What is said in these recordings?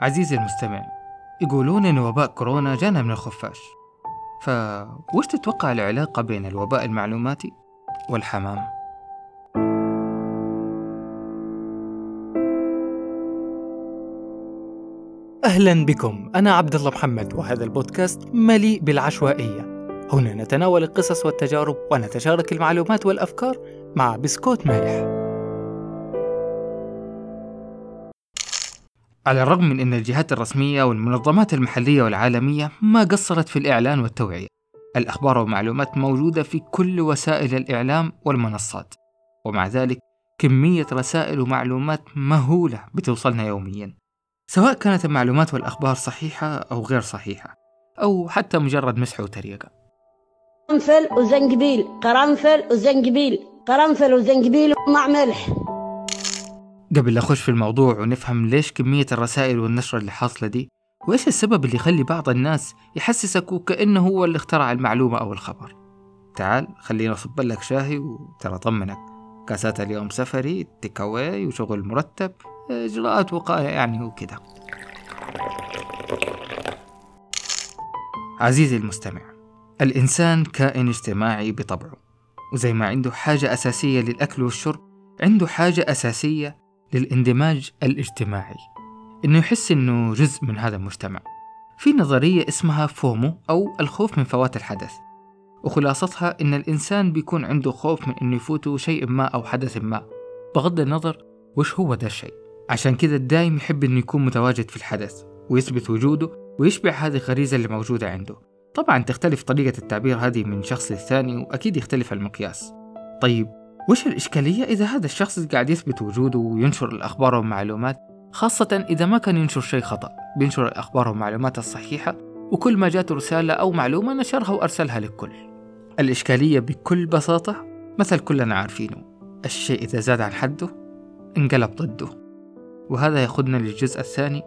عزيزي المستمع يقولون إن وباء كورونا جانا من الخفاش. فوش تتوقع العلاقة بين الوباء المعلوماتي والحمام؟ أهلا بكم. أنا عبد الله محمد وهذا البودكاست مليء بالعشوائية. هنا نتناول القصص والتجارب ونتشارك المعلومات والأفكار مع بسكوت مالح. على الرغم من أن الجهات الرسمية والمنظمات المحلية والعالمية ما قصرت في الإعلان والتوعية الأخبار والمعلومات موجودة في كل وسائل الإعلام والمنصات ومع ذلك كمية رسائل ومعلومات مهولة بتوصلنا يوميا سواء كانت المعلومات والأخبار صحيحة أو غير صحيحة أو حتى مجرد مسح وتريقة. قرنفل وزنجبيل قرنفل وزنجبيل قرنفل وزنجبيل ومع ملح قبل أخش في الموضوع ونفهم ليش كمية الرسائل والنشر اللي حاصلة دي وإيش السبب اللي يخلي بعض الناس يحسسك وكأنه هو اللي اخترع المعلومة أو الخبر؟ تعال خلينا أصب لك شاهي وترى طمنك كاسات اليوم سفري تيكاواي وشغل مرتب إجراءات وقاية يعني وكذا عزيزي المستمع الإنسان كائن اجتماعي بطبعه وزي ما عنده حاجة أساسية للأكل والشرب عنده حاجة أساسية للاندماج الاجتماعي. إنه يحس إنه جزء من هذا المجتمع. في نظرية اسمها فومو أو الخوف من فوات الحدث. وخلاصتها إن الإنسان بيكون عنده خوف من إنه يفوته شيء ما أو حدث ما. بغض النظر وش هو ده الشيء. عشان كذا الدايم يحب إنه يكون متواجد في الحدث ويثبت وجوده ويشبع هذه الغريزة اللي موجودة عنده. طبعا تختلف طريقة التعبير هذه من شخص للثاني وأكيد يختلف المقياس. طيب وش الإشكالية إذا هذا الشخص قاعد يثبت وجوده وينشر الأخبار والمعلومات؟ خاصة إذا ما كان ينشر شيء خطأ بينشر الأخبار والمعلومات الصحيحة وكل ما جاته رسالة أو معلومة نشرها وأرسلها للكل. الإشكالية بكل بساطة مثل كلنا عارفينه الشيء إذا زاد عن حده انقلب ضده. وهذا ياخذنا للجزء الثاني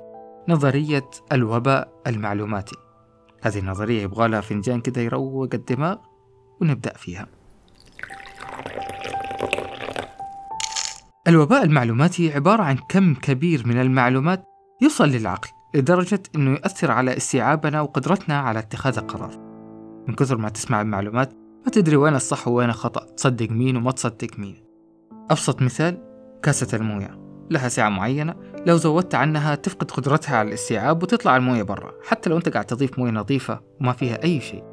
نظرية الوباء المعلوماتي. هذه النظرية يبغى لها فنجان كده يروق الدماغ ونبدأ فيها. الوباء المعلوماتي عبارة عن كم كبير من المعلومات يوصل للعقل لدرجة أنه يؤثر على استيعابنا وقدرتنا على اتخاذ القرار. من كثر ما تسمع المعلومات ما تدري وين الصح وين الخطأ تصدق مين وما تصدق مين. أبسط مثال كاسة الموية. لها سعة معينة لو زودت عنها تفقد قدرتها على الاستيعاب وتطلع الموية برا حتى لو أنت قاعد تضيف موية نظيفة وما فيها أي شيء.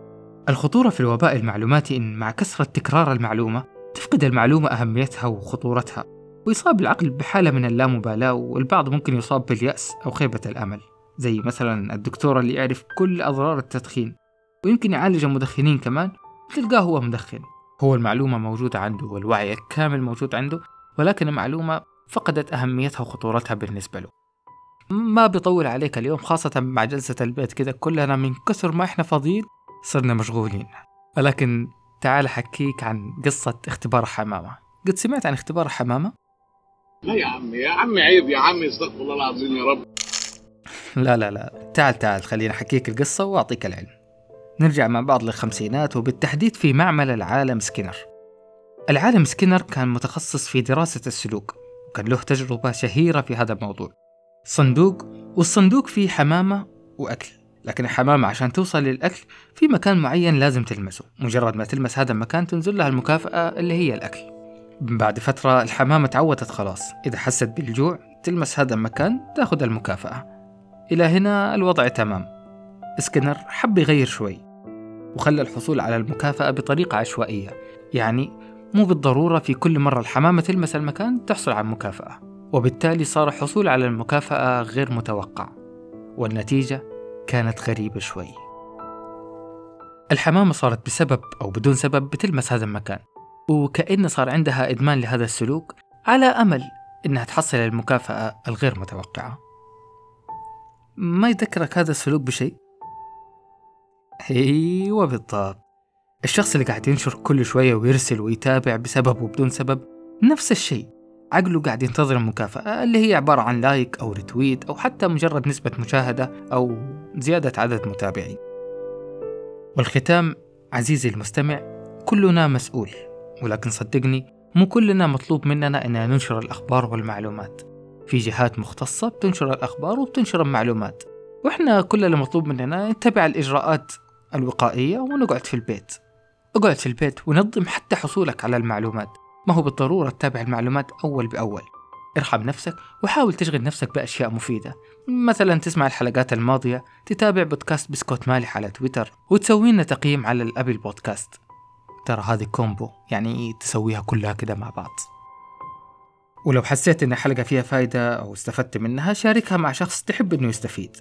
الخطورة في الوباء المعلوماتي إن مع كثرة تكرار المعلومة تفقد المعلومة أهميتها وخطورتها. ويصاب العقل بحالة من اللامبالاة والبعض ممكن يصاب باليأس أو خيبة الأمل زي مثلا الدكتور اللي يعرف كل أضرار التدخين ويمكن يعالج المدخنين كمان تلقاه هو مدخن. هو المعلومة موجودة عنده والوعي الكامل موجود عنده ولكن المعلومة فقدت أهميتها وخطورتها بالنسبة له. ما بيطول عليك اليوم خاصة مع جلسة البيت كده كلنا من كثر ما إحنا فاضيين صرنا مشغولين. ولكن تعال أحكيك عن قصة اختبار حمامة. قد سمعت عن اختبار حمامة؟ لا يا عمي يا عمي عيب يا عمي استغفر الله العظيم يا رب. لا لا لا. تعال تعال خليني أحكيك القصة وأعطيك العلم. نرجع مع بعض للخمسينات وبالتحديد في معمل العالم سكينر. العالم سكينر كان متخصص في دراسة السلوك وكان له تجربة شهيرة في هذا الموضوع. صندوق والصندوق فيه حمامة وأكل لكن الحمامة عشان توصل للأكل في مكان معين لازم تلمسه. مجرد ما تلمس هذا المكان تنزل لها المكافأة اللي هي الأكل. بعد فترة الحمامة تعودت خلاص. إذا حست بالجوع تلمس هذا المكان تأخذ المكافأة. إلى هنا الوضع تمام. سكنر حب يغير شوي. وخلى الحصول على المكافأة بطريقة عشوائية. يعني مو بالضرورة في كل مرة الحمامة تلمس المكان تحصل على مكافأة. وبالتالي صار الحصول على المكافأة غير متوقع. والنتيجة كانت غريبة شوي. الحمامة صارت بسبب أو بدون سبب بتلمس هذا المكان. وكأن صار عندها إدمان لهذا السلوك على أمل إنها تحصل المكافأة الغير متوقعة. ما يذكرك هذا السلوك بشيء؟ أيوه بالضبط. الشخص اللي قاعد ينشر كل شوية ويرسل ويتابع بسبب وبدون سبب نفس الشيء. عقله قاعد ينتظر المكافأة اللي هي عبارة عن like أو retweet أو حتى مجرد نسبة مشاهدة أو زيادة عدد متابعين. والختام عزيزي المستمع كلنا مسؤول. ولكن صدقني مو كلنا مطلوب مننا أننا ننشر الأخبار والمعلومات. في جهات مختصة بتنشر الأخبار وبتنشر المعلومات. وإحنا كل اللي مطلوب مننا نتبع الإجراءات الوقائية ونقعد في البيت. اقعد في البيت ونظم حتى حصولك على المعلومات. ما هو بالضرورة تتابع المعلومات أول بأول. ارحم نفسك وحاول تشغل نفسك بأشياء مفيدة. مثلا تسمع الحلقات الماضية تتابع بودكاست بسكوت مالح على تويتر وتسوي لنا تقييم على الأبل بودكاست. ترى هذه كومبو يعني تسويها كلها كده مع بعض. ولو حسيت إن الحلقة فيها فايدة أو استفدت منها شاركها مع شخص تحب إنه يستفيد.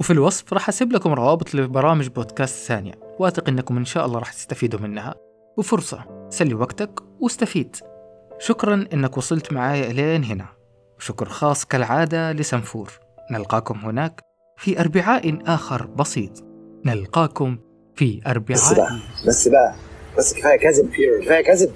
وفي الوصف راح أسيب لكم روابط لبرامج بودكاست ثانية وأثق إنكم إن شاء الله راح تستفيدوا منها. وفرصة سلي وقتك واستفيد. شكرا إنك وصلت معايا إلين هنا. وشكر خاص كالعادة لسنفور. نلقاكم هناك في أربعاء آخر بسيط. نلقاكم في بس أربعاء بقى بس بقى بس كفايه كذب كفايه كذب